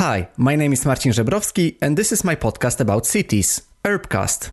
Hi, my name is Marcin Żebrowski, and this is my podcast about cities, Urbcast.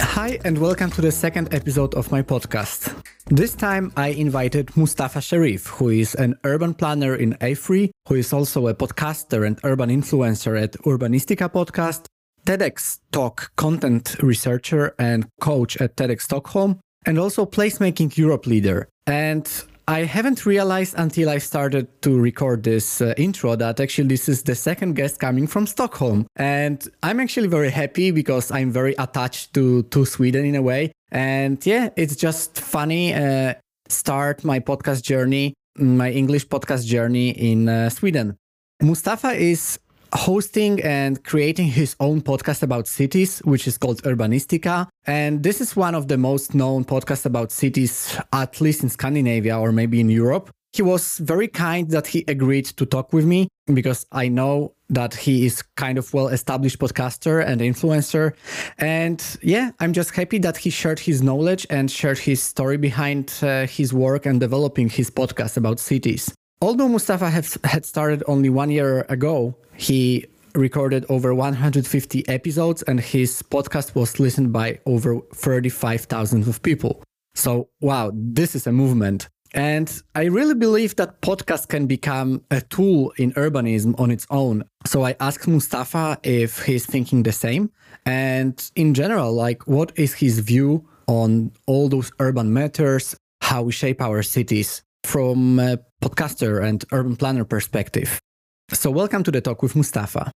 Hi, and welcome to the second episode of my podcast. This time I invited Mustafa Sharif, who is an urban planner in AFRY, who is also a podcaster and urban influencer at Urbanistica Podcast, TEDx Talk content researcher and coach at TEDx Stockholm, and also placemaking Europe leader. And I haven't realized until I started to record this uh, intro that actually this is the second guest coming from Stockholm. And I'm actually very happy because I'm very attached to, to Sweden in a way. And yeah, it's just funny uh, start my podcast journey, my English podcast journey in uh, Sweden. Mustafa is hosting and creating his own podcast about cities, which is called Urbanistica. And this is one of the most known podcasts about cities, at least in Scandinavia or maybe in Europe. He was very kind that he agreed to talk with me because I know that he is kind of well established podcaster and influencer. And yeah, I'm just happy that he shared his knowledge and shared his story behind uh, his work and developing his podcast about cities. Although Mustafa have, had started only one year ago, he recorded over 150 episodes and his podcast was listened by over 35,000 of people. So, wow, this is a movement. And I really believe that podcast can become a tool in urbanism on its own. So I asked Mustafa if he's thinking the same. And in general, like, what is his view on all those urban matters, how we shape our cities from a podcaster and urban planner perspective? So, welcome to the talk with Mustafa.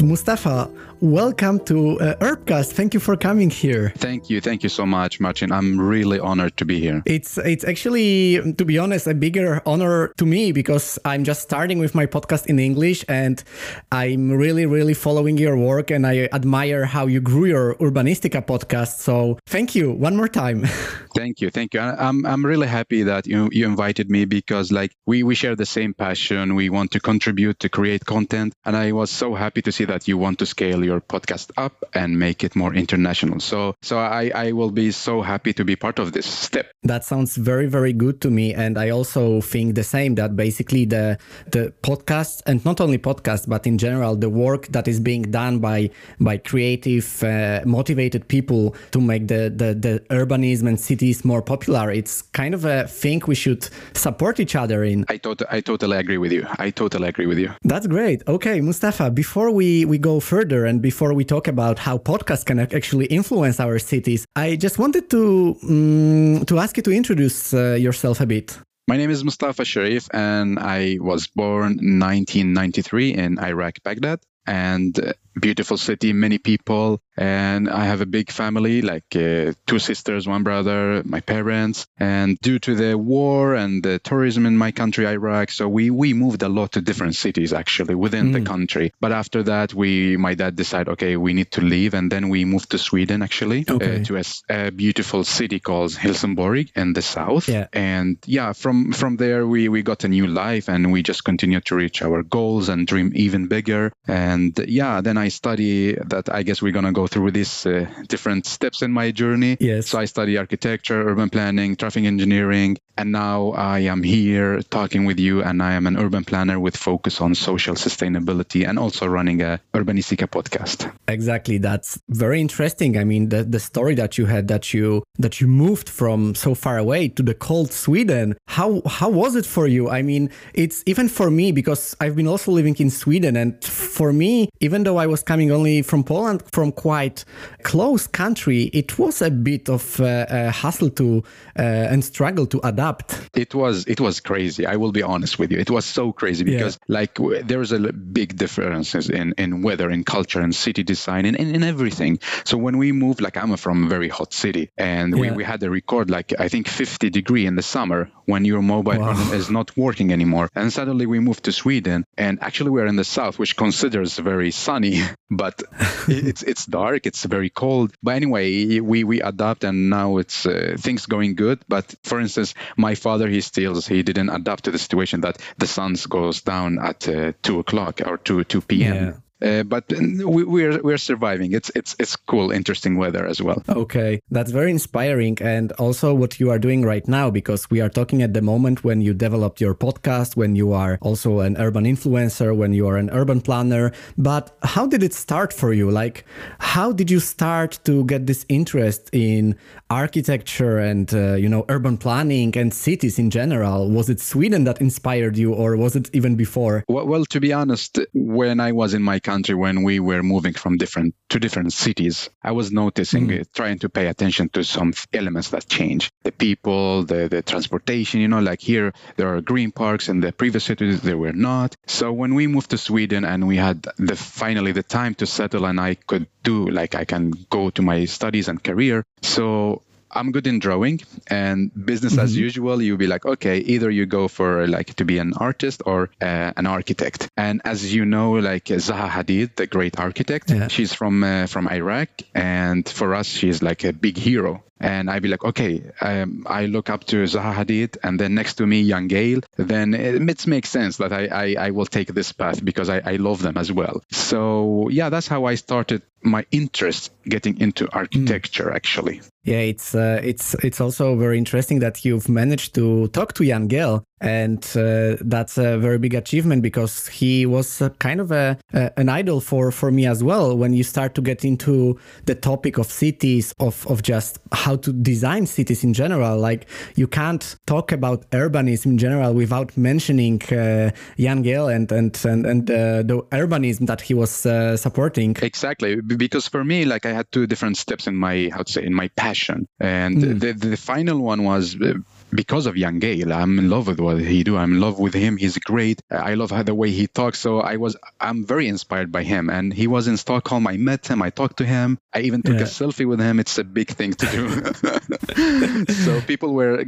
Mustafa, welcome to uh, Urbcast. Thank you for coming here. Thank you, thank you so much, Martin. I'm really honored to be here. It's it's actually, to be honest, a bigger honor to me because I'm just starting with my podcast in English, and I'm really, really following your work, and I admire how you grew your Urbanistica podcast. So thank you one more time. thank you, thank you. I'm I'm really happy that you you invited me because like we we share the same passion. We want to contribute to create content, and I was so happy to see that you want to scale your podcast up and make it more international. So, so I, I will be so happy to be part of this step. That sounds very, very good to me. And I also think the same that basically the, the podcast and not only podcast, but in general, the work that is being done by, by creative, uh, motivated people to make the, the, the urbanism and cities more popular. It's kind of a thing we should support each other in. I, tot- I totally agree with you. I totally agree with you. That's great. Okay, Mustafa, before we we, go further and before we talk about how podcasts can actually influence our cities, I just wanted to um, to ask you to introduce uh, yourself a bit. My name is Mustafa Sharif, and I was born 1993 in Iraq, Baghdad. And beautiful city, many people, and I have a big family, like uh, two sisters, one brother, my parents. And due to the war and the tourism in my country, Iraq, so we we moved a lot to different cities actually within mm. the country. But after that, we my dad decided, okay, we need to leave, and then we moved to Sweden actually uh, okay. uh, to a, a, beautiful city called Helsingborg in the south. Yeah. And yeah, from from there we we got a new life, and we just continued to reach our goals and dream even bigger. And yeah, then I study that I guess we're going to go through these uh, different steps in my journey. Yes. So I study architecture, urban planning, traffic engineering, and now I am here talking with you, and I am an urban planner with focus on social sustainability and also running a Urbanistica podcast. Exactly. That's very interesting. I mean, the, the story that you had that you that you moved from so far away to the cold Sweden. How how was it for you? I mean, it's even for me because I've been also living in Sweden, and for me, even though I was coming only from Poland, from quite close country, it was a bit of uh, a hassle to uh, and struggle to adapt adapt. It was it was crazy. I will be honest with you. It was so crazy because yeah. like there's a big differences in in weather, in culture, and city design, and in, in everything. So when we moved, like I'm from a very hot city, and yeah. we, we had a record like I think 50 degree in the summer when your mobile wow. is not working anymore. And suddenly we moved to Sweden, and actually we're in the south, which considers very sunny, but it's it's dark, it's very cold. But anyway, we we adapt, and now it's uh, things going good. But for instance, my father, he still he didn't adapt to the situation that the sun goes down at uh, two o'clock or two two p.m. Yeah. Uh, but we, we're we're surviving. It's it's it's cool, interesting weather as well. Okay, that's very inspiring, and also what you are doing right now because we are talking at the moment when you developed your podcast, when you are also an urban influencer, when you are an urban planner. But how did it start for you? Like, how did you start to get this interest in architecture and uh, you know urban planning and cities in general? Was it Sweden that inspired you, or was it even before? Well, well to be honest, when I was in my country when we were moving from different to different cities, I was noticing mm. trying to pay attention to some elements that change. The people, the, the transportation, you know, like here there are green parks and the previous cities there were not. So when we moved to Sweden and we had the finally the time to settle and I could do like I can go to my studies and career. So I'm good in drawing and business mm-hmm. as usual. You'll be like, okay, either you go for like to be an artist or uh, an architect. And as you know, like Zaha Hadid, the great architect, yeah. she's from uh, from Iraq, and for us, she's like a big hero and I'd be like, okay, um, I look up to Zaha Hadid, and then next to me, Jan Gehl, then it makes sense that I, I, I will take this path because I, I love them as well. So yeah, that's how I started my interest getting into architecture mm. actually. Yeah, it's uh, it's it's also very interesting that you've managed to talk to Jan Gehl, and uh, that's a very big achievement because he was kind of a, a, an idol for for me as well. When you start to get into the topic of cities, of of just how to design cities in general, like you can't talk about urbanism in general without mentioning uh, Jan Gehl and and and, and uh, the urbanism that he was uh, supporting. Exactly because for me, like I had two different steps in my how to say in my passion, and mm. the the final one was uh, because of Jan Gehl. I'm in love with what he do. I'm in love with him. He's great. I love how the way he talks. So I was I'm very inspired by him. And he was in Stockholm. I met him. I talked to him. I even took yeah. a selfie with him. It's a big thing to do. so people were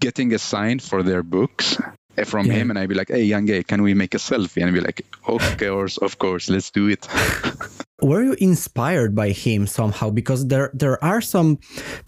getting a sign for their books from yeah. him and I'd be like, hey, Jan Gehl, can we make a selfie? And I'd be like, of course, of course, let's do it. Were you inspired by him somehow? Because there there are some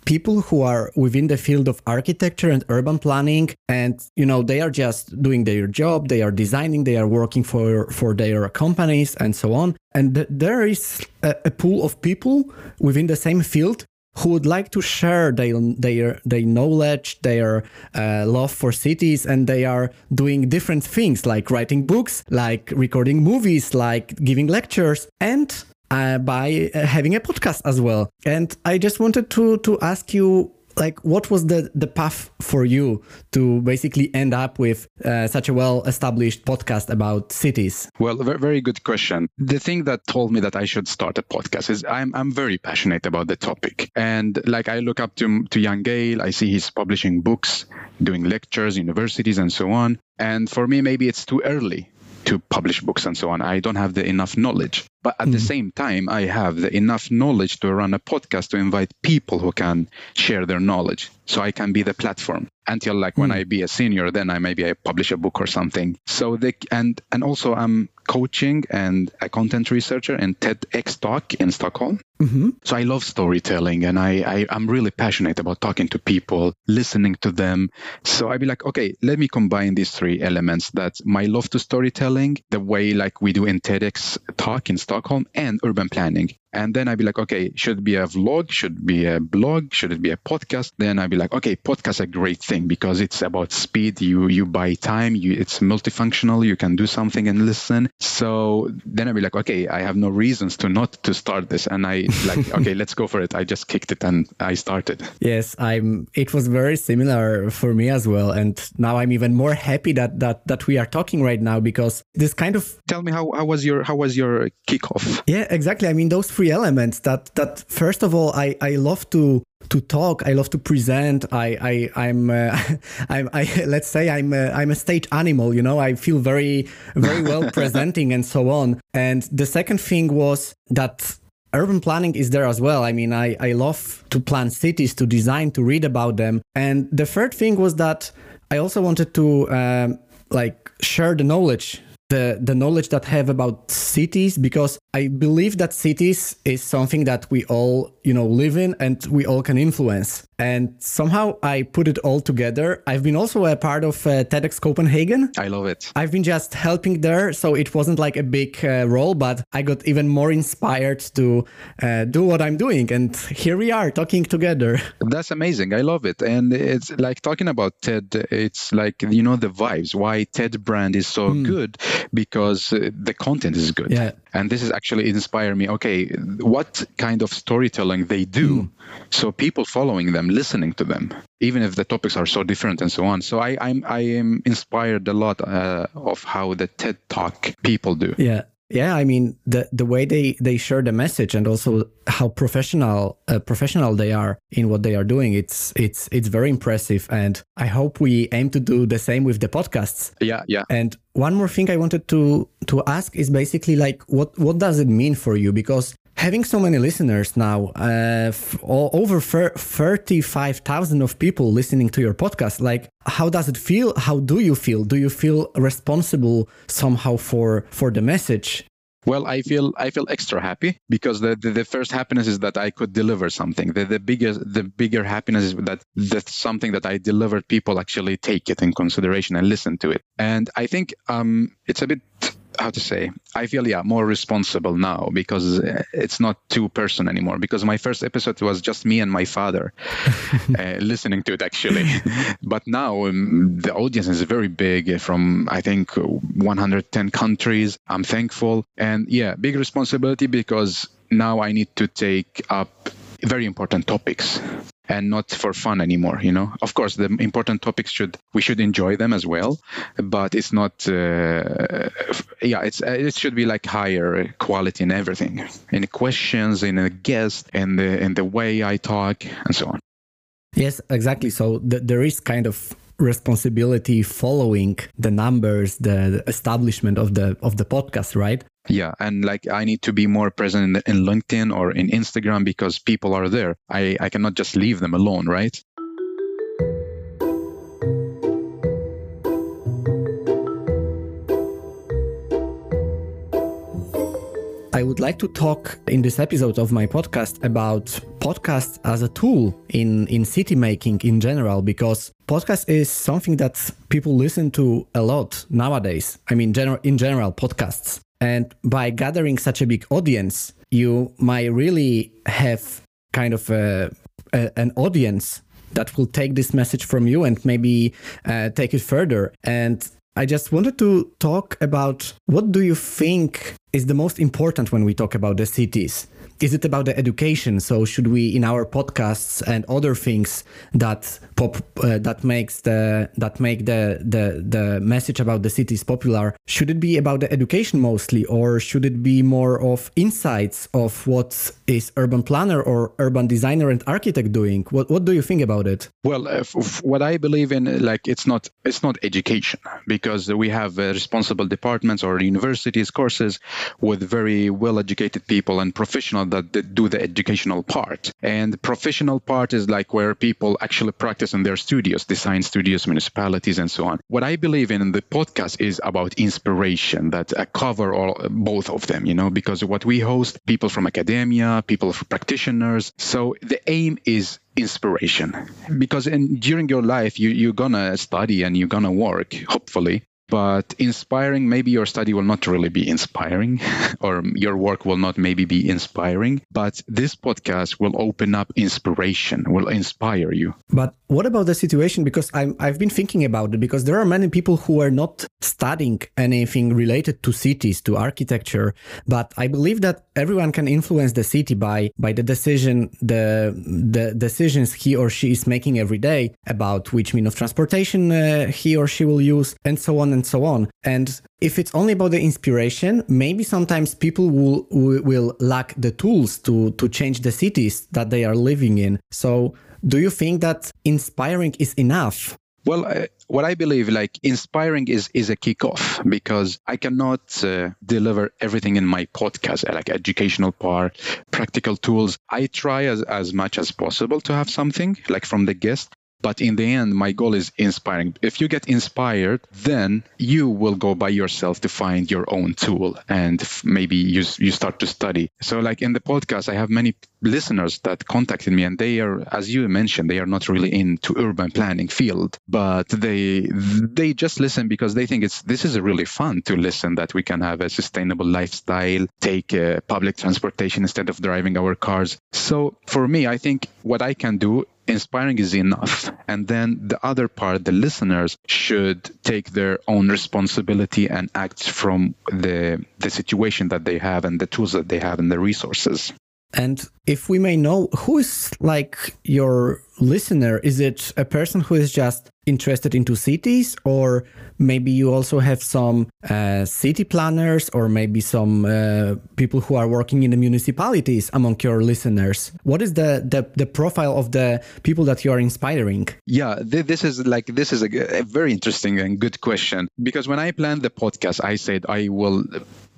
people who are within the field of architecture and urban planning and you know they are just doing their job they are designing they are working for for their companies and so on. And th- there is a, a pool of people within the same field who would like to share their their their knowledge, their uh, love for cities, and they are doing different things like writing books, like recording movies, like giving lectures, and uh, by uh, having a podcast as well. And I just wanted to to ask you like what was the the path for you to basically end up with uh, such a well established podcast about cities well very good question the thing that told me that i should start a podcast is i'm i'm very passionate about the topic and like i look up to to Jan Gehl i see he's publishing books doing lectures universities and so on and for me maybe it's too early to publish books and so on. I don't have the enough knowledge. But at mm. the mm-hmm. same time, I have the enough knowledge to run a podcast to invite people who can share their knowledge. So I can be the platform until like mm. when I be a senior, then I maybe I publish a book or something. So the and and also I'm coaching and a content researcher in TEDx Talk in Stockholm. Mm-hmm. So I love storytelling and I, I I'm really passionate about talking to people, listening to them. So I'd be like, okay, let me combine these three elements. That's my love to storytelling, the way like we do in TEDx Talk in Stockholm Stockholm and urban planning. And then I'd be like, okay, should it be a vlog? Should it be a blog? Should it be a podcast? Then I'd be like, okay, podcast a great thing because it's about speed. You you buy time. You it's multifunctional. You can do something and listen. So then I'd be like, okay, I have no reasons to not to start this. And I like, okay, let's go for it. I just kicked it and I started. Yes, I'm. It was very similar for me as well. And now I'm even more happy that that that we are talking right now because this kind of. Tell me how, how was your how was your kickoff? Yeah, exactly. I mean those three three elements that that first of all I I love to to talk. I love to present. I I I'm uh, I'm I let's say I'm a, I'm a stage animal. You know, I feel very very well presenting and so on. And the second thing was that urban planning is there as well. I mean, I I love to plan cities, to design, to read about them. And the third thing was that I also wanted to um, like share the knowledge the the knowledge that I have about cities because I believe that cities is something that we all, you know, live in and we all can influence. And somehow I put it all together. I've been also a part of uh, TEDx Copenhagen. I love it. I've been just helping there, so it wasn't like a big uh, role, but I got even more inspired to uh, do what I'm doing. And here we are talking together. That's amazing. I love it. And it's like talking about TED, it's like, you know, the vibes, why TED brand is so mm. good because uh, the content is good. Yeah. And this is actually inspire me. Okay, what kind of storytelling they do. Mm. So people following them, listening to them, even if the topics are so different and so on. So I, I'm, I am inspired a lot uh, of how the TED Talk people do. Yeah. Yeah, I mean the the way they they share the message and also how professional uh, professional they are in what they are doing. It's it's it's very impressive, and I hope we aim to do the same with the podcasts. Yeah, yeah. And one more thing I wanted to to ask is basically like what what does it mean for you? Because having so many listeners now, uh, f- over 35,000 of people listening to your podcast, like how does it feel? How do you feel? Do you feel responsible somehow for for the message? Well, I feel I feel extra happy because the, the, the, first happiness is that I could deliver something. The the biggest the bigger happiness is that that's something that I delivered. People actually take it in consideration and listen to it. And I think um, it's a bit how to say i feel yeah more responsible now because it's not two person anymore. Because my first episode was just me and my father uh, listening to it actually. But now um, the audience is very big from i think 110 countries. I'm thankful. And yeah big responsibility because now i need to take up very important topics and not for fun anymore you know? Of course the important topics should we should enjoy them as well but it's not uh, yeah it's uh, it should be like higher quality in everything in the questions in the guest and the in the way i talk and so on. Yes exactly. So th- there is kind of responsibility following the numbers the establishment of the of the podcast right yeah and like i need to be more present in, in linkedin or in instagram because people are there i i cannot just leave them alone right I would like to talk in this episode of my podcast about podcasts as a tool in, in city making in general, because podcast is something that people listen to a lot nowadays. I mean, gener- in general, podcasts. And by gathering such a big audience, you might really have kind of a, a, an audience that will take this message from you and maybe uh, take it further. And I just wanted to talk about what do you think is the most important when we talk about the cities? is it about the education so should we in our podcasts and other things that pop uh, that makes the that make the the the message about the cities popular should it be about the education mostly or should it be more of insights of what is urban planner or urban designer and architect doing what what do you think about it well uh, what i believe in like it's not it's not education because we have uh, responsible departments or universities courses with very well educated people and professionals that do the educational part. And professional part is like where people actually practice in their studios, design studios, municipalities, and so on. What I believe in, in the podcast is about inspiration that I cover all uh, both of them, you know, because what we host, people from academia, people from practitioners. So the aim is inspiration because in, during your life you, you're gonna study and you're gonna work hopefully but inspiring maybe your study will not really be inspiring or your work will not maybe be inspiring but this podcast will open up inspiration will inspire you. But what about the situation? Because i have been thinking about it because there are many people who are not studying anything related to cities to architecture but i believe that everyone can influence the city by by the decision the the decisions he or she is making every day about which mean of transportation uh, he or she will use and so on and so on. And if it's only about the inspiration, maybe sometimes people will will lack the tools to to change the cities that they are living in. So, do you think that inspiring is enough? Well, uh, what I believe, like inspiring, is is a kickoff because I cannot uh, deliver everything in my podcast, like educational part, practical tools. I try as as much as possible to have something like from the guest, But in the end, my goal is inspiring. If you get inspired, then you will go by yourself to find your own tool and maybe you, you start to study. So, like in the podcast, I have many listeners that contacted me and they are, as you mentioned, they are not really into urban planning field, but they they just listen because they think it's this is really fun to listen that we can have a sustainable lifestyle, take uh, public transportation instead of driving our cars. So for me, I think what I can do inspiring is enough. And then the other part, the listeners should take their own responsibility and act from the, the situation that they have and the tools that they have and the resources. And if we may know, who is like your listener? Is it a person who is just interested into cities or maybe you also have some uh, city planners or maybe some uh, people who are working in the municipalities among your listeners. What is the, the, the profile of the people that you are inspiring? Yeah th- this is like this is a, very interesting and good question. Because when i planned the podcast i said i will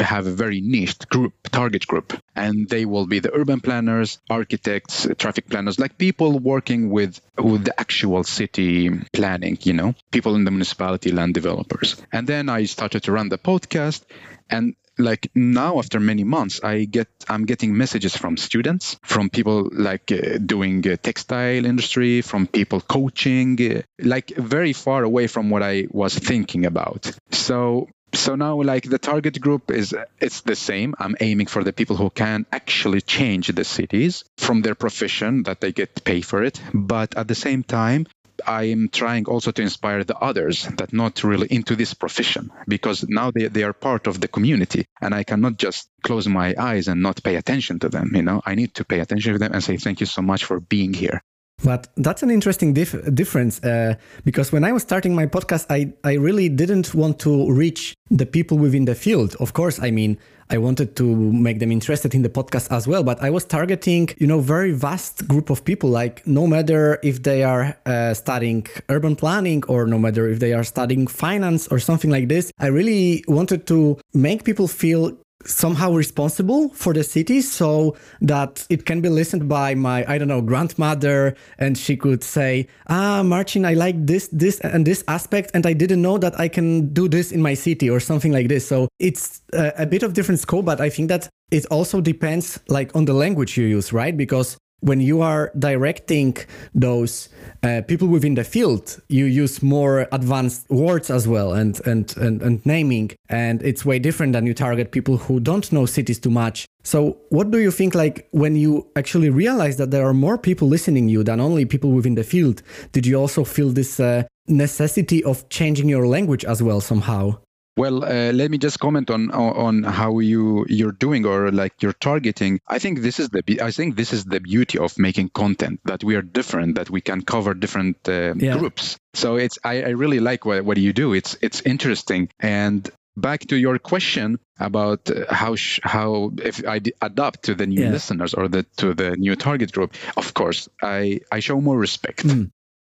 have a very niched group target group. And they will be the urban planners architects traffic planners like people working with with the actual city planning you know people in the municipality land developers. And then i started to run the podcast. And like now after many months i get i'm getting messages from students from people like uh, doing uh, textile industry from people coaching uh, like very far away from what i was thinking about. So so now like the target group is it's the same. I'm aiming for the people who can actually change the cities from their profession that they get paid for it. But at the same time I'm trying also to inspire the others that not really into this profession because now they, they are part of the community and I cannot just close my eyes and not pay attention to them. You know, I need to pay attention to them and say thank you so much for being here. But that's an interesting dif- difference uh, because when I was starting my podcast, I, I really didn't want to reach the people within the field. Of course, I mean, I wanted to make them interested in the podcast as well, but I was targeting, you know, very vast group of people. Like no matter if they are uh, studying urban planning or no matter if they are studying finance or something like this, I really wanted to make people feel somehow responsible for the city so that it can be listened by my i don't know grandmother and she could say ah martin i like this this and this aspect and i didn't know that i can do this in my city or something like this. So it's a, a bit of different scope but i think that it also depends like on the language you use right? Because when you are directing those uh, people within the field, you use more advanced words as well and, and, and, and naming. And it's way different than you target people who don't know cities too much. So what do you think like when you actually realize that there are more people listening you than only people within the field? Did you also feel this uh, necessity of changing your language as well somehow? Well, uh, let me just comment on on how you you're doing or like you're targeting. I think this is the I think this is the beauty of making content that we are different, that we can cover different uh, yeah. groups. So it's I, I really like what what you do. It's it's interesting and back to your question about uh, how sh- how if I d- adapt to the new yeah. listeners or the to the new target group of course i i show more respect mm.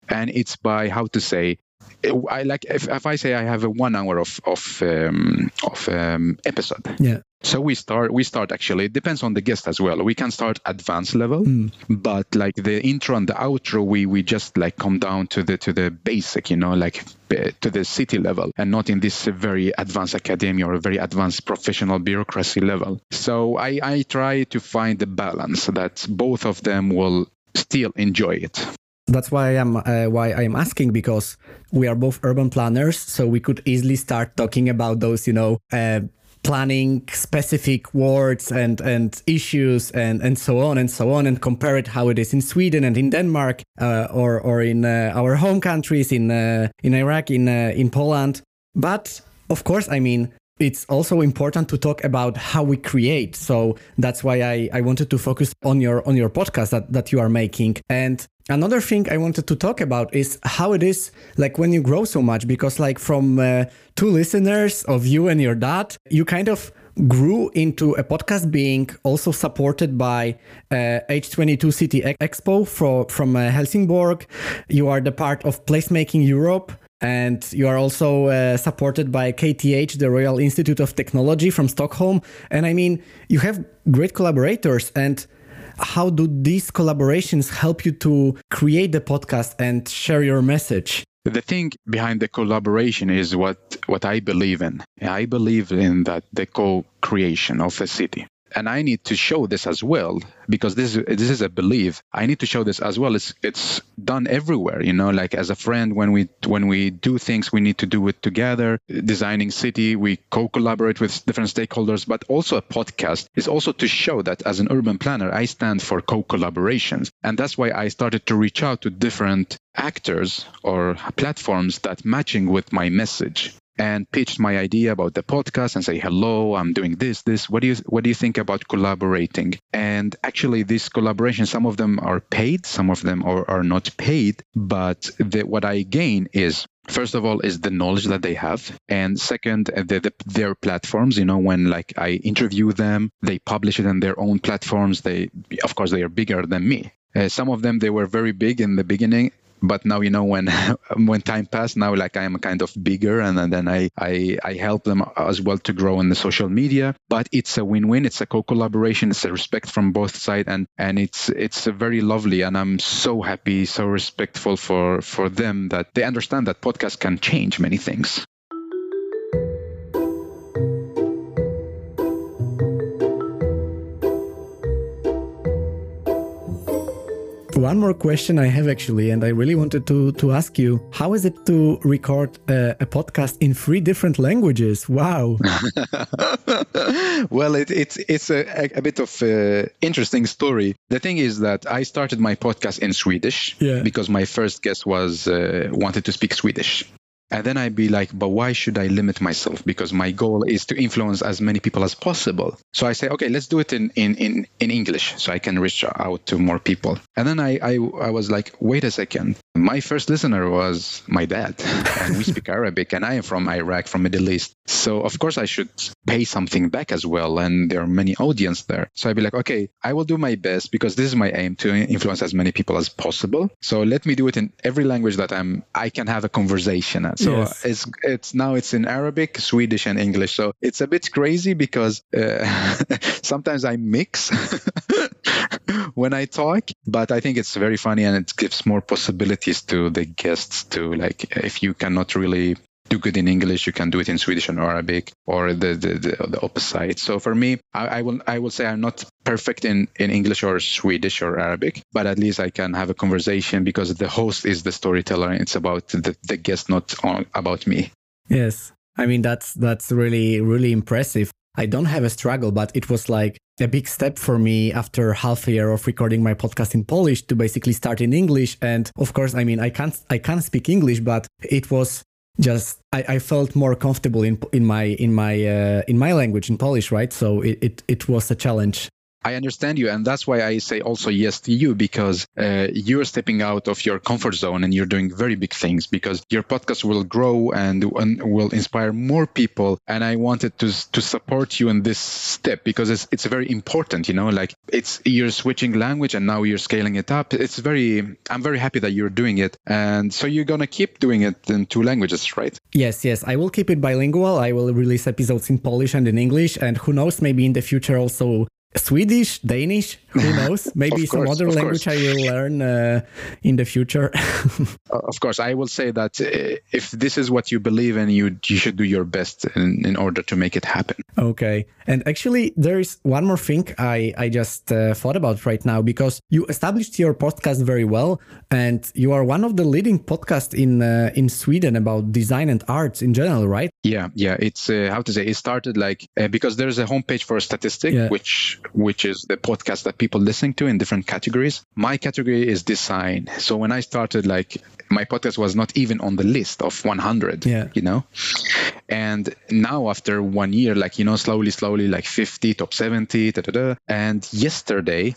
and it's by how to say I like if, if I say I have a one hour of of um, of um, episode. Yeah. So we start we start actually it depends on the guest as well. We can start advanced level, mm. but like the intro and the outro we we just like come down to the to the basic, you know, like to the city level and not in this very advanced academia or a very advanced professional bureaucracy level. So I I try to find the balance that both of them will still enjoy it that's why I'm uh, why I'm asking because we are both urban planners, so we could easily start talking about those, you know, uh, planning specific words and and issues and and so on and so on, and compare it how it is in Sweden and in Denmark uh, or or in uh, our home countries in uh, in Iraq in uh, in Poland. But of course, I mean, it's also important to talk about how we create. So that's why I, I wanted to focus on your on your podcast that, that you are making. And another thing i wanted to talk about is how it is like when you grow so much because like from uh, two listeners of you and your dad you kind of grew into a podcast being also supported by uh, H22 City Expo for, from uh, Helsingborg. You are the part of Placemaking Europe and you are also uh, supported by KTH, the Royal Institute of Technology from Stockholm. And I mean, you have great collaborators. And how do these collaborations help you to create the podcast and share your message? The thing behind the collaboration is what, what I believe in. I believe in that the co-creation of a city and I need to show this as well because this this is a belief. I need to show this as well. It's it's done everywhere, you know. Like as a friend, when we when we do things, we need to do it together. Designing city, we co-collaborate with different stakeholders. But also a podcast is also to show that as an urban planner, I stand for co-collaborations, and that's why I started to reach out to different actors or platforms that matching with my message and pitched my idea about the podcast and say hello i'm doing this this. What do you what do you think about collaborating? And actually these collaborations some of them are paid some of them are, are not paid but the, what i gain is first of all is the knowledge that they have. And second the, the, their platforms you know when like i interview them they publish it on their own platforms. They of course they are bigger than me. Uh, some of them they were very big in the beginning but now you know when when time passed now like i am kind of bigger and, and then I, I i help them as well to grow in the social media. But it's a win-win. It's a co-collaboration. It's a respect from both sides and and it's it's very lovely and i'm so happy so respectful for for them that they understand that podcast can change many things One more question I have actually, and I really wanted to to ask you: How is it to record a, a podcast in three different languages? Wow! well, it, it's it's a, a bit of an interesting story. The thing is that I started my podcast in Swedish yeah. because my first guest was uh, wanted to speak Swedish, and then I'd be like, but why should I limit myself? Because my goal is to influence as many people as possible. So I say, okay, let's do it in, in, in, in English so I can reach out to more people. And then I, I, I was like, wait a second. My first listener was my dad, and we speak Arabic, and I am from Iraq, from Middle East. So of course I should pay something back as well. And there are many audience there. So I'd be like, okay, I will do my best because this is my aim to influence as many people as possible. So let me do it in every language that I'm, I can have a conversation at. So yes. it's it's now it's in Arabic, Swedish, and English. So it's a bit crazy because uh, sometimes I mix when I talk, but I think it's very funny and it gives more possibilities to the guests to like if you cannot really do good in English, you can do it in Swedish and Arabic, or the the, the, the opposite. So for me, I, I, will I will say I'm not perfect in, in English or Swedish or Arabic, but at least I can have a conversation because the host is the storyteller. And it's about the, the guest, not on, about me. Yes, I mean that's that's really really impressive. I don't have a struggle, but it was like a big step for me after half a year of recording my podcast in Polish to basically start in English. And of course, I mean, I can't I can't speak English, but it was just I, I felt more comfortable in in my in my uh, in my language in Polish, right? So it, it it was a challenge I understand you. And that's why I say also yes to you because uh, you're stepping out of your comfort zone and you're doing very big things because your podcast will grow and, and will inspire more people. And I wanted to, to support you in this step because it's, it's very important, you know, like it's you're switching language and now you're scaling it up. It's very, I'm very happy that you're doing it. And so you're going to keep doing it in two languages, right? Yes, yes. I will keep it bilingual. I will release episodes in Polish and in English. And who knows, maybe in the future also Swedish, Danish, who knows? Maybe course, some other language course. I will learn uh, in the future. of course, I will say that uh, if this is what you believe in, you you should do your best in, in order to make it happen. Okay, and actually, there is one more thing I I just uh, thought about right now because you established your podcast very well, and you are one of the leading podcasts in uh, in Sweden about design and arts in general, right? Yeah, yeah. It's uh, how to say it started like uh, because there's a homepage for a statistic yeah. which which is the podcast that people listening to in different categories. My category is design. So when I started, like my podcast was not even on the list of 100. Yeah. You know, and now after one year, like you know, slowly, slowly, like 50, top 70, da, da, da. and yesterday,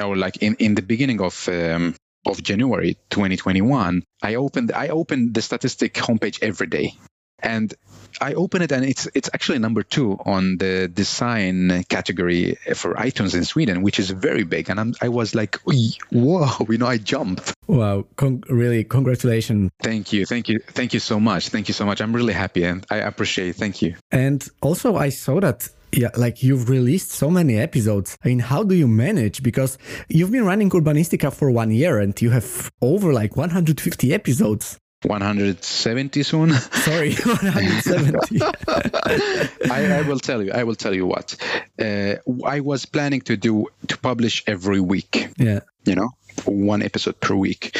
or like in in the beginning of um, of January 2021, I opened I opened the statistic homepage every day and I open it and it's it's actually number two on the design category for iTunes in Sweden, which is very big. And I'm, I was like, whoa, you know, I jumped. Wow, Con- really, congratulations. Thank you, thank you, thank you so much, thank you so much. I'm really happy and I appreciate. It. Thank you. And also, I saw that Yeah, like you've released so many episodes. I mean, how do you manage? Because you've been running Urbanistica for one year and you have over like 150 episodes. 170 soon. Sorry, 170. I, I, will tell you. I will tell you what. Uh, I was planning to do to publish every week. Yeah. You know, one episode per week.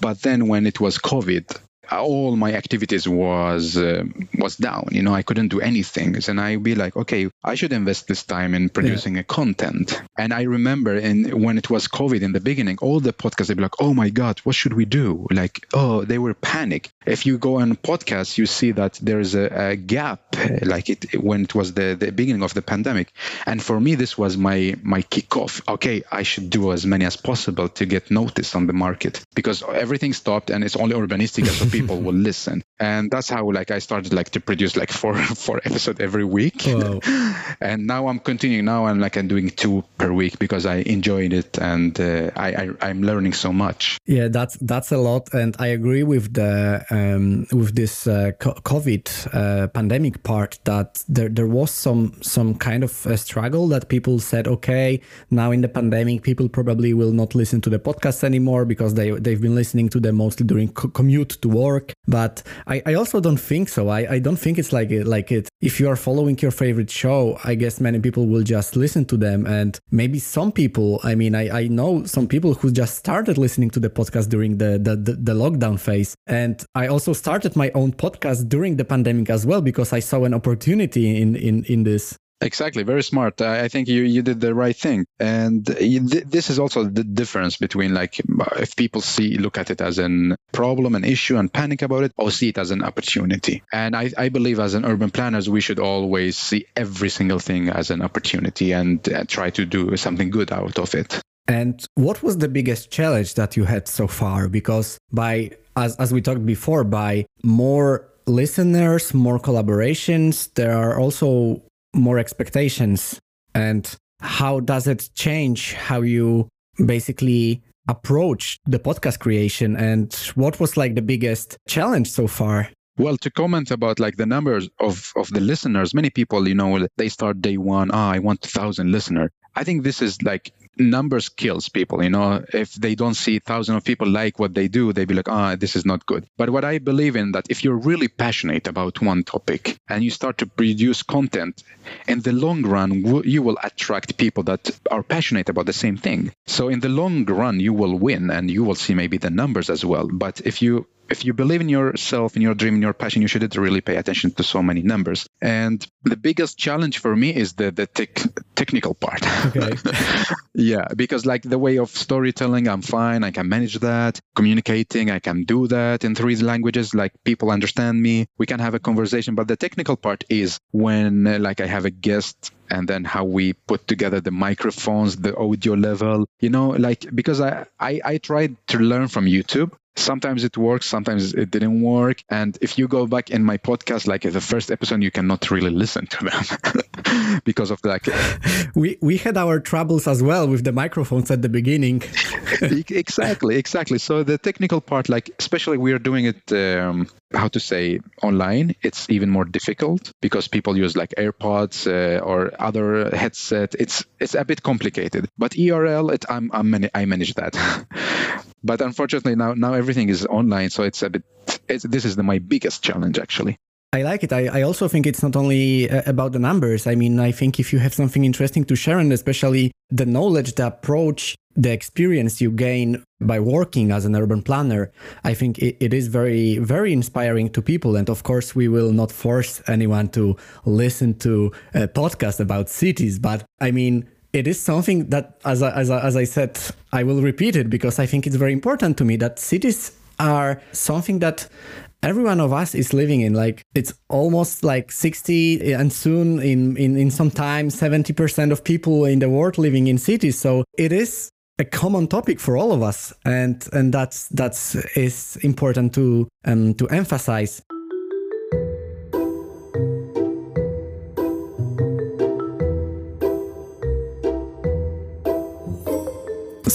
But then when it was COVID, all my activities was uh, was down you know i couldn't do anything. And i'd be like okay i should invest this time in producing yeah. a content. And i remember in when it was covid in the beginning all the podcasts they'd be like oh my god what should we do? Like oh they were panic. If you go on podcasts you see that there's a, a gap like it when it was the, the beginning of the pandemic. And for me this was my my kickoff. Okay i should do as many as possible to get noticed on the market because everything stopped and it's only Urbanistica so people will listen. And that's how like i started like to produce like four four episode every week. Wow. and now i'm continuing. Now i'm like i'm doing two per week because i enjoyed it and uh, I, I am learning so much. Yeah that's that's a lot. And i agree with the um, with this uh, covid uh, pandemic part that there there was some some kind of a struggle that people said okay now in the pandemic people probably will not listen to the podcast anymore because they they've been listening to them mostly during co- commute to work but I, I also don't think so. I, I don't think it's like it, like it. If you are following your favorite show, I guess many people will just listen to them. And maybe some people, I mean, I, I know some people who just started listening to the podcast during the, the, the, the lockdown phase. And I also started my own podcast during the pandemic as well because I saw an opportunity in, in, in this. Exactly, very smart. I think you you did the right thing, and this is also the difference between like if people see look at it as an problem, an issue, and panic about it, or see it as an opportunity. And I, I believe as an urban planners, we should always see every single thing as an opportunity and uh, try to do something good out of it. And what was the biggest challenge that you had so far? Because by as as we talked before, by more listeners, more collaborations, there are also more expectations? And how does it change how you basically approach the podcast creation? And what was like the biggest challenge so far? Well, to comment about like the numbers of, of the listeners, many people, you know, they start day one, ah, I want a thousand listener. I think this is like numbers kills people you know? If they don't see thousands of people like what they do they be like ah oh, this is not good. But what i believe in that if you're really passionate about one topic and you start to produce content in the long run you will attract people that are passionate about the same thing. So in the long run you will win and you will see maybe the numbers as well. But if you if you believe in yourself, in your dream, in your passion, you shouldn't really pay attention to so many numbers. And the biggest challenge for me is the the tech, technical part. Okay. yeah, because like the way of storytelling, I'm fine. I can manage that. Communicating, I can do that in three languages. Like people understand me. We can have a conversation. But the technical part is when uh, like I have a guest and then how we put together the microphones the audio level you know like because i i, I tried to learn from youtube. Sometimes it works sometimes it didn't work. And if you go back in my podcast like the first episode you cannot really listen to them because of like we we had our troubles as well with the microphones at the beginning. Exactly exactly. So the technical part like especially we are doing it um, how to say online it's even more difficult because people use like airpods uh, or other headset. It's it's a bit complicated. But erl it i'm, I'm i manage that. But unfortunately now now everything is online so it's a bit it's, this is the, my biggest challenge actually I like it. I, I also think it's not only uh, about the numbers. I mean, I think if you have something interesting to share, and especially the knowledge, the approach, the experience you gain by working as an urban planner, I think it, it is very, very inspiring to people. And of course, we will not force anyone to listen to a podcast about cities. But I mean, it is something that, as I, as, I, as I said, I will repeat it because I think it's very important to me that cities are something that every one of us is living in like it's almost like 60 and soon in in, in some time 70% of people in the world living in cities. So it is a common topic for all of us and and that's that's is important to um to emphasize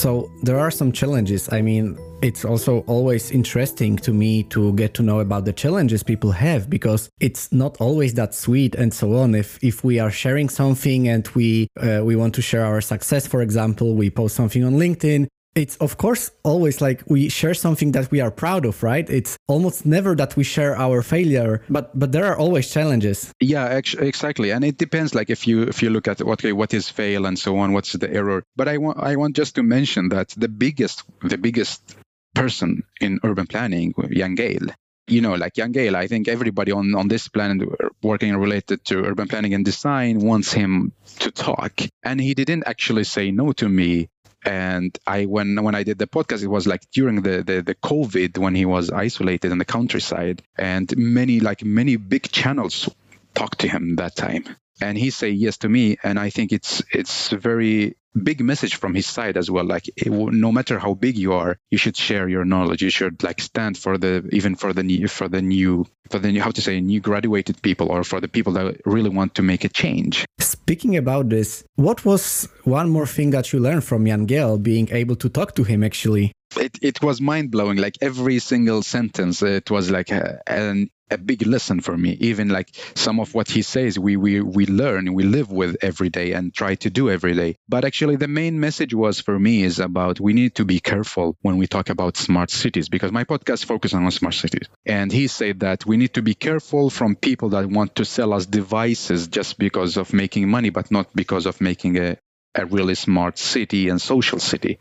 So there are some challenges. I mean, it's also always interesting to me to get to know about the challenges people have because it's not always that sweet and so on. If if we are sharing something and we uh, we want to share our success, for example, we post something on LinkedIn, it's of course always like we share something that we are proud of right? It's almost never that we share our failure but but there are always challenges. Yeah actually, exactly. And it depends like if you if you look at okay what is fail and so on what's the error? But i want i want just to mention that the biggest the biggest person in urban planning jan gehl you know, like Jan Gehl, I think everybody on, on this planet working related to urban planning and design wants him to talk. And he didn't actually say no to me and I when when I did the podcast, it was like during the, the the COVID when he was isolated in the countryside, and many like many big channels talked to him that time, and he say yes to me, and I think it's it's a very big message from his side as well. Like it, no matter how big you are you should share your knowledge. You should like stand for the even for the new for the new for the new how to say new graduated people or for the people that really want to make a change. Speaking about this what was one more thing that you learned from jan gehl being able to talk to him actually? It, it was mind blowing. Like every single sentence, it was like a, an a big lesson for me. Even like some of what he says, we we we learn, we live with every day and try to do every day. But actually, the main message was for me is about we need to be careful when we talk about smart cities because my podcast focuses on smart cities, and he said that we need to be careful from people that want to sell us devices just because of making money, but not because of making a a really smart city and social city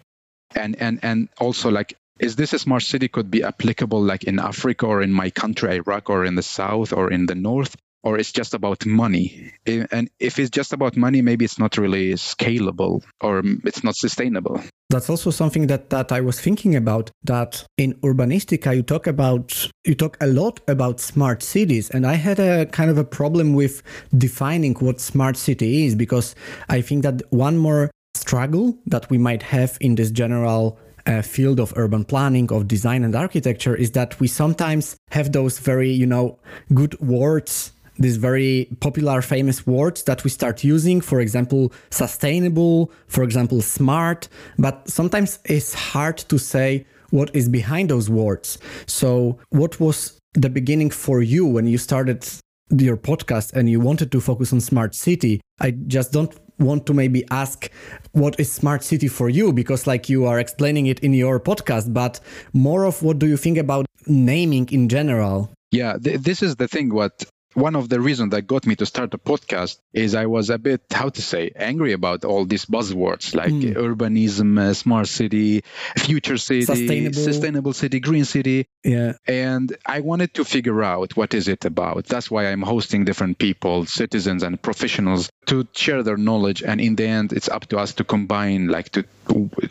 and and and also like is this a smart city could be applicable like in Africa or in my country, Iraq, or in the south or in the north? Or it's just about money. And if it's just about money, maybe it's not really scalable or it's not sustainable. That's also something that, that I was thinking about. That in Urbanistica, you talk about you talk a lot about smart cities, and I had a kind of a problem with defining what smart city is because I think that one more struggle that we might have in this general uh, field of urban planning, of design and architecture is that we sometimes have those very, you know, good words these very popular famous words that we start using for example sustainable for example smart but sometimes it's hard to say what is behind those words. So what was the beginning for you when you started your podcast and you wanted to focus on smart city? I just don't want to maybe ask what is smart city for you because like you are explaining it in your podcast but more of what do you think about naming in general? Yeah th- this is the thing what one of the reasons that got me to start a podcast is I was a bit, how to say, angry about all these buzzwords like mm. urbanism, uh, smart city, future city, sustainable. sustainable city, green city. Yeah. And I wanted to figure out what is it about. That's why I'm hosting different people, citizens and professionals to share their knowledge. And in the end, it's up to us to combine, like to,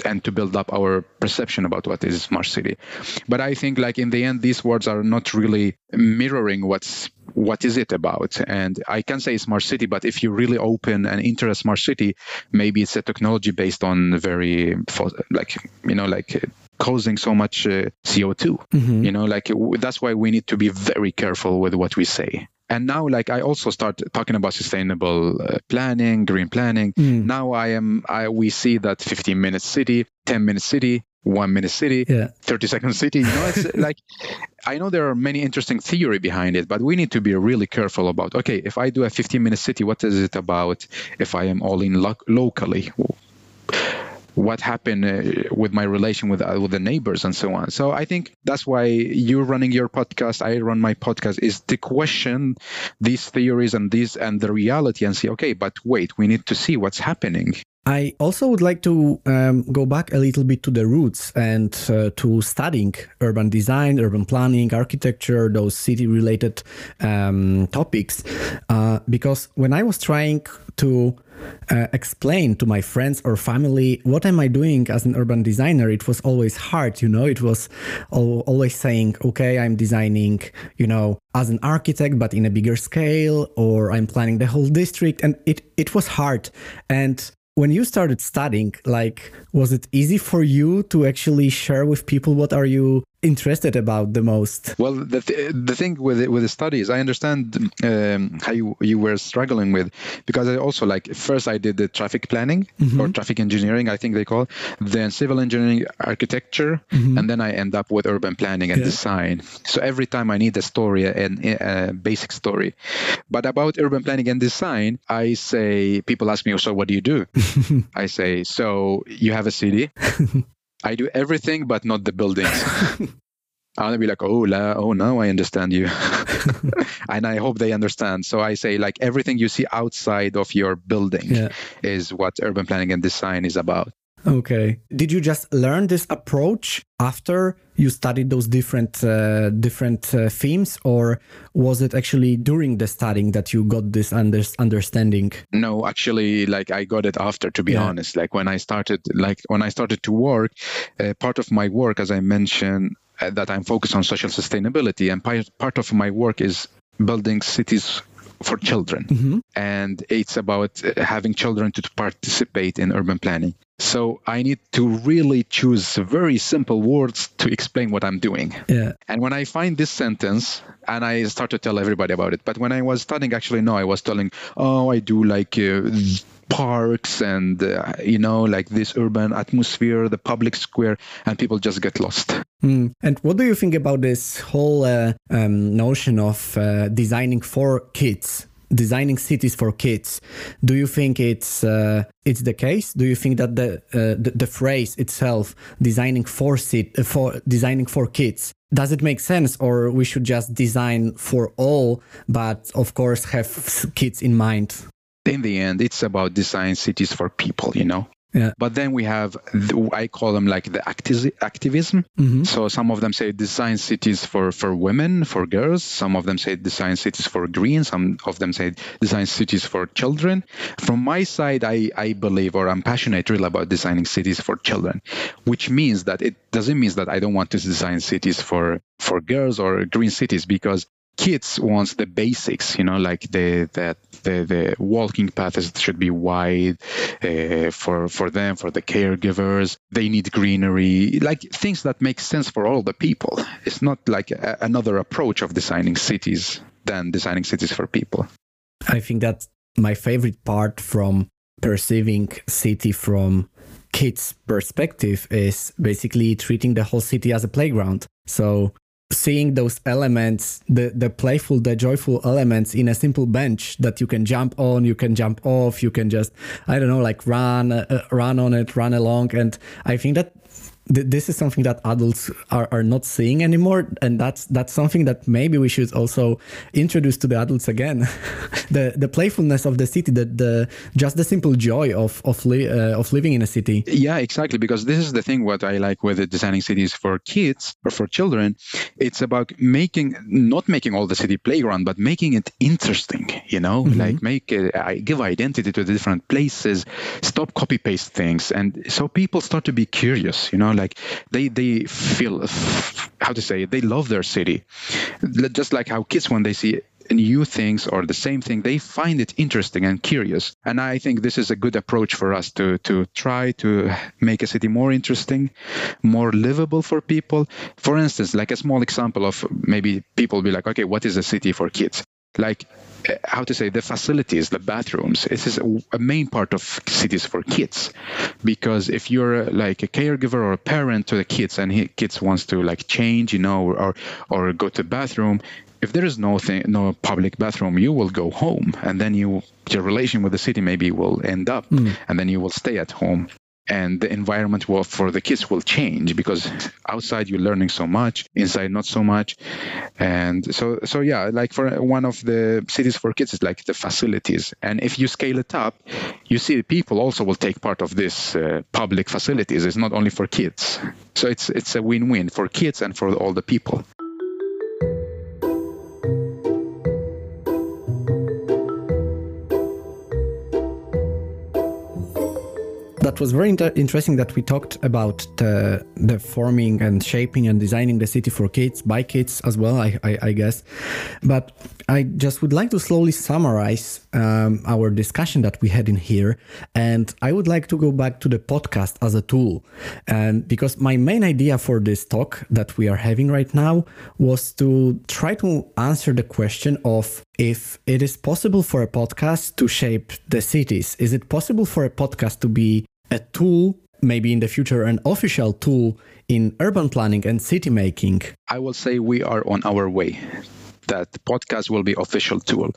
and to build up our perception about what is smart city. But I think like in the end, these words are not really mirroring what's what is it about? And I can say smart city, but if you really open and interest smart city, maybe it's a technology based on very like you know like causing so much uh, CO2. Mm-hmm. You know, like that's why we need to be very careful with what we say. And now, like I also start talking about sustainable uh, planning, green planning. Mm. Now I am, I we see that 15 minute city, 10 minute city, one minute city, yeah. 30 second city. You know, it's like, I know there are many interesting theory behind it, but we need to be really careful about, okay, if I do a 15 minute city, what is it about if I am all in lo- locally? What happened uh, with my relation with uh, with the neighbors and so on. So I think that's why you're running your podcast. I run my podcast is to question these theories and these and the reality and say, okay, but wait, we need to see what's happening I also would like to um, go back a little bit to the roots and uh, to studying urban design, urban planning, architecture, those city related um, topics. Uh, because when I was trying to uh, explain to my friends or family what am I doing as an urban designer, it was always hard. You know, it was al- always saying, okay, I'm designing, you know, as an architect, but in a bigger scale, or I'm planning the whole district. And it, it was hard. And when you started studying like was it easy for you to actually share with people what are you interested about the most? Well, the, th- the thing with it, with the studies, I understand um, how you, you were struggling with because I also like first I did the traffic planning mm-hmm. or traffic engineering, I think they call, it, then civil engineering, architecture, mm-hmm. and then I end up with urban planning and yeah. design. So every time I need a story and a basic story, but about urban planning and design, I say people ask me, so what do you do? I say, so you have a city. I do everything but not the buildings. I'll be like, oh, la, oh, now I understand you. and I hope they understand. So I say, like, everything you see outside of your building yeah. is what urban planning and design is about. Okay. Did you just learn this approach after you studied those different uh, different uh, themes, or was it actually during the studying that you got this under- understanding? No, actually, like I got it after. To be yeah. honest, like when I started, like when I started to work, uh, part of my work, as I mentioned, uh, that I'm focused on social sustainability, and part part of my work is building cities for children. Mm-hmm. And it's about uh, having children to participate in urban planning. So I need to really choose very simple words to explain what I'm doing. Yeah. And when I find this sentence, and I start to tell everybody about it. But when I was studying, actually, no, I was telling, oh, I do like. Uh, parks and uh, you know like this urban atmosphere the public square and people just get lost mm. and what do you think about this whole uh, um, notion of uh, designing for kids designing cities for kids. Do you think it's uh, it's the case? Do you think that the uh, the, the, phrase itself, designing for sit uh, for designing for kids, does it make sense, or we should just design for all, but of course have kids in mind? In the end, it's about design cities for people. You know, yeah. But then we have, the, I call them like the acti- activism. Mm-hmm. So some of them say design cities for, for women, for girls. Some of them say design cities for green. Some of them say design cities for children. From my side, I, I believe or I'm passionate really about designing cities for children, which means that it doesn't mean that I don't want to design cities for, for girls or green cities because kids wants the basics you know like the that the, the walking paths should be wide uh, for for them for the caregivers. They need greenery like things that make sense for all the people. It's not like a, another approach of designing cities than designing cities for people. I think that's my favorite part from perceiving city from kids perspective is basically treating the whole city as a playground. So seeing those elements the the playful the joyful elements in a simple bench that you can jump on you can jump off you can just i don't know like run uh, run on it run along. And i think that th- this is something that adults are, are not seeing anymore and that's that's something that maybe we should also introduce to the adults again. The the playfulness of the city the, the just the simple joy of of, li- uh, of living in a city. Yeah exactly because this is the thing what i like with designing cities for kids or for children. It's about making not making all the city playground but making it interesting you know? Mm-hmm. like make it I give identity to the different places stop copy paste things and so people start to be curious you know like they they feel how to say they love their city. Just like how kids when they see new things or the same thing they find it interesting and curious. And i think this is a good approach for us to to try to make a city more interesting more livable for people. For instance like a small example of maybe people be like okay what is a city for kids like uh, how to say the facilities the bathrooms this is a, a, main part of cities for kids. Because if you're uh, like a caregiver or a parent to the kids and he, kids wants to like change you know or or go to the bathroom if there is no thing, no public bathroom, you will go home, and then you your relation with the city maybe will end up, mm. and then you will stay at home and the environment will, for the kids will change because outside you're learning so much inside not so much. And so so yeah like for one of the cities for kids is like the facilities. And if you scale it up you see people also will take part of this uh, public facilities. It's not only for kids. So it's it's a win-win for kids and for all the people that was very inter- interesting that we talked about the, the forming and shaping and designing the city for kids by kids as well I, I, I guess. But i just would like to slowly summarize um, our discussion that we had in here. And i would like to go back to the podcast as a tool. And because my main idea for this talk that we are having right now was to try to answer the question of if it is possible for a podcast to shape the cities. Is it possible for a podcast to be a tool, maybe in the future, an official tool in urban planning and city making? I will say we are on our way. That podcast will be official tool.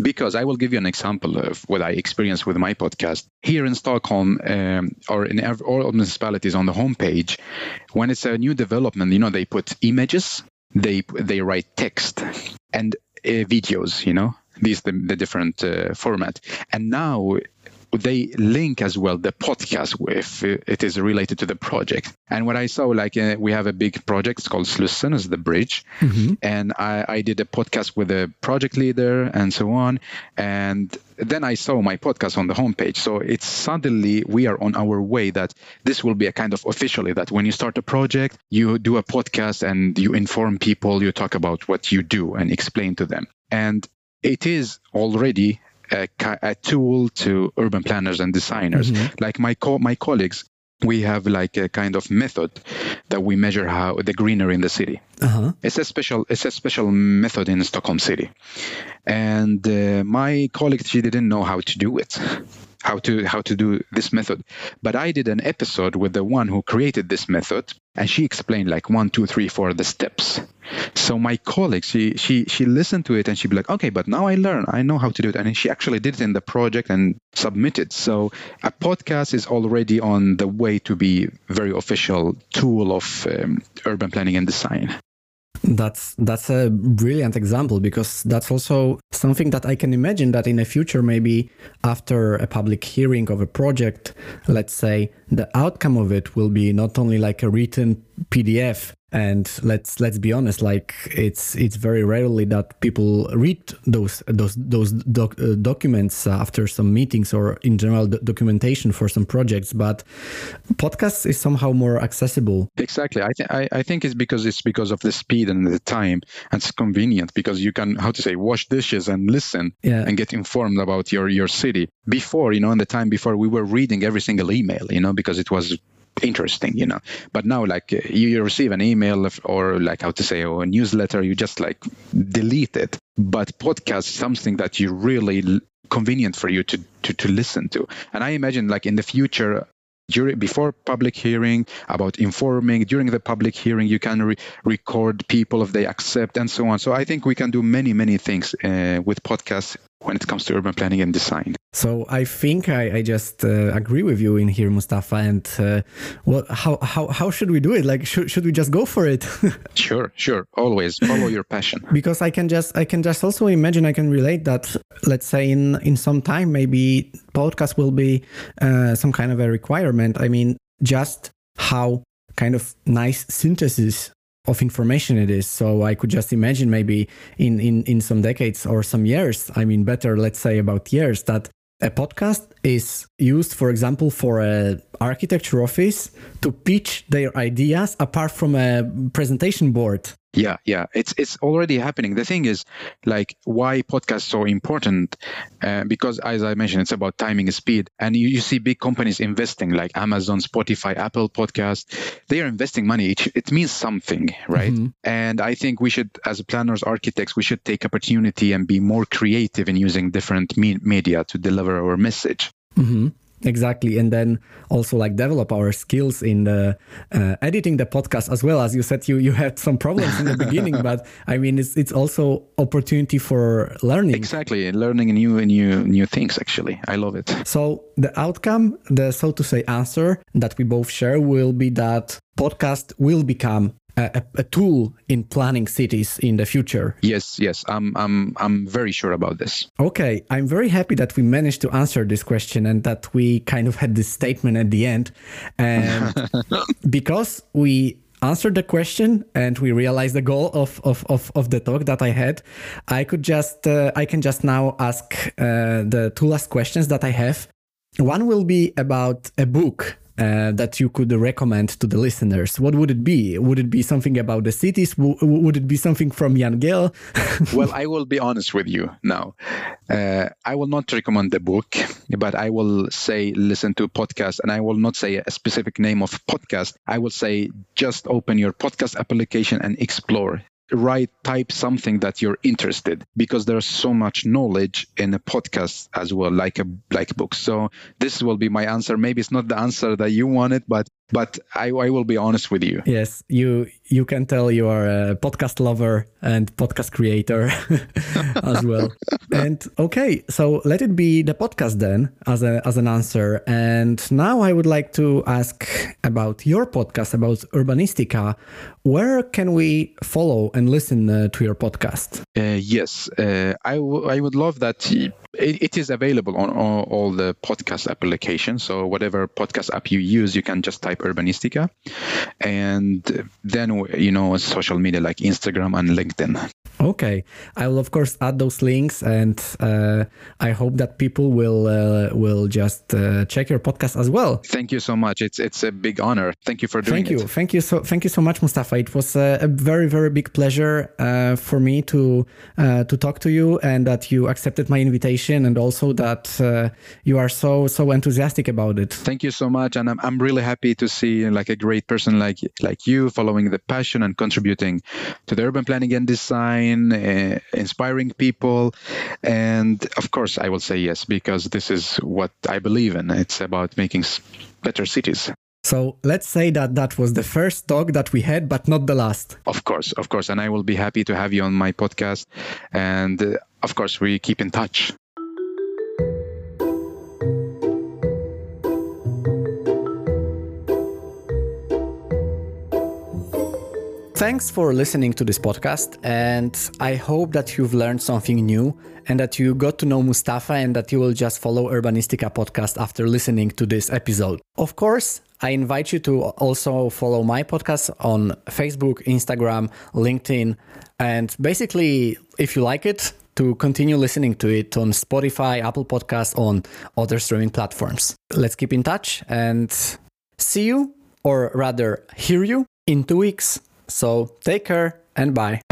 Because i will give you an example of what i experienced with my podcast. Here in stockholm um, or in all municipalities on the homepage when it's a new development you know they put images they they write text and uh, videos you know? These the, the different uh, format. And now they link as well the podcast if it is related to the project. And what I saw, like uh, we have a big project it's called Slussen as the bridge, mm-hmm. and I, I did a podcast with a project leader and so on, and then I saw my podcast on the homepage. So it's suddenly we are on our way that this will be a kind of officially that when you start a project, you do a podcast and you inform people, you talk about what you do and explain to them. And it is already a, a tool to urban planners and designers. Mm-hmm. Like my co- my colleagues, we have like a kind of method that we measure how the greenery in the city. Uh-huh. It's a special it's a special method in Stockholm City, and uh, my colleague she didn't know how to do it how to how to do this method. But i did an episode with the one who created this method and she explained like one two three four the steps. So my colleague she she she listened to it and she'd be like okay but now i learn. I know how to do it. And she actually did it in the project and submitted. So a podcast is already on the way to be very official tool of um, urban planning and design that's that's a brilliant example because that's also something that I can imagine that in the future maybe after a public hearing of a project let's say the outcome of it will be not only like a written PDF and let's let's be honest like it's it's very rarely that people read those those those doc, uh, documents after some meetings or in general documentation for some projects. But podcasts is somehow more accessible. Exactly. I think I, I think it's because it's because of the speed and the time. And it's convenient because you can how to say wash dishes and listen yeah. and get informed about your your city. Before you know in the time before we were reading every single email you know because it was interesting you know. But now like you receive an email or like how to say or a newsletter you just like delete it. But podcast something that you really convenient for you to, to to listen to. And i imagine like in the future during before public hearing about informing during the public hearing you can re- record people if they accept and so on. So i think we can do many many things uh, with podcasts when it comes to urban planning and design. So I think I, I just uh, agree with you in here, Mustafa. And uh, what, how, how, how should we do it? Like, should, should we just go for it? sure, sure. Always follow your passion. Because I can just, I can just also imagine, I can relate that, let's say in, in some time, maybe podcast will be uh, some kind of a requirement. I mean, just how kind of nice synthesis of information it is. So I could just imagine maybe in, in, in some decades or some years, I mean, better, let's say about years, that a podcast is used, for example, for a architecture office to pitch their ideas apart from a presentation board. Yeah, yeah, it's it's already happening. The thing is, like, why podcast so important? Uh, because as I mentioned, it's about timing and speed. And you, you see big companies investing, like Amazon, Spotify, Apple Podcast. They are investing money. It, it means something, right? Mm-hmm. And I think we should, as planners, architects, we should take opportunity and be more creative in using different me- media to deliver our message. Mm-hmm. Exactly, and then also like develop our skills in the uh, editing the podcast as well. As you said, you you had some problems in the beginning, but I mean, it's it's also opportunity for learning. Exactly, learning new new new things. Actually, I love it. So the outcome, the so to say answer that we both share, will be that podcast will become a, a, tool in planning cities in the future. Yes, yes, I'm, I'm, I'm very sure about this. Okay, I'm very happy that we managed to answer this question and that we kind of had this statement at the end. And because we answered the question and we realized the goal of, of, of, of the talk that I had, I could just, uh, I can just now ask uh, the two last questions that I have One will be about a book uh, that you could recommend to the listeners? What would it be? Would it be something about the cities? W- would it be something from Jan Gehl? well, I will be honest with you now. Uh, I will not recommend the book, but I will say listen to podcast, and I will not say a specific name of podcast. I will say just open your podcast application and explore write type something that you're interested because there's so much knowledge in a podcast as well like a like books so this will be my answer. Maybe it's not the answer that you wanted but but I, I will be honest with you. Yes you you can tell you are a podcast lover and podcast creator as well. And okay so let it be the podcast then as a as an answer. And now i would like to ask about your podcast about urbanistica. Where can we follow and listen uh, to your podcast? Uh, yes uh, I, w- I would love that it, it is available on all, all the podcast applications. So whatever podcast app you use you can just type urbanistica. And then you know social media like instagram and linkedin Okay, I will of course add those links, and uh, I hope that people will uh, will just uh, check your podcast as well. Thank you so much. It's it's a big honor. Thank you for doing thank you. it. Thank you so thank you so much, Mustafa. It was a, a very very big pleasure uh, for me to uh, to talk to you, and that you accepted my invitation, and also that uh, you are so so enthusiastic about it. Thank you so much, and I'm I'm really happy to see like a great person like like you following the passion and contributing to the urban planning and design uh, inspiring people. And of course, I will say yes, because this is what I believe in. It's about making better cities. So let's say that that was the first talk that we had, but not the last. Of course, of course. And I will be happy to have you on my podcast. And uh, of course, we keep in touch. Thanks for listening to this podcast, and I hope that you've learned something new and that you got to know Mustafa and that you will just follow Urbanistica podcast after listening to this episode. Of course, I invite you to also follow my podcast on Facebook, Instagram, LinkedIn, and basically, if you like it, to continue listening to it on Spotify, Apple Podcasts, on other streaming platforms. Let's keep in touch and see you, or rather, hear you in two weeks. So take care and bye.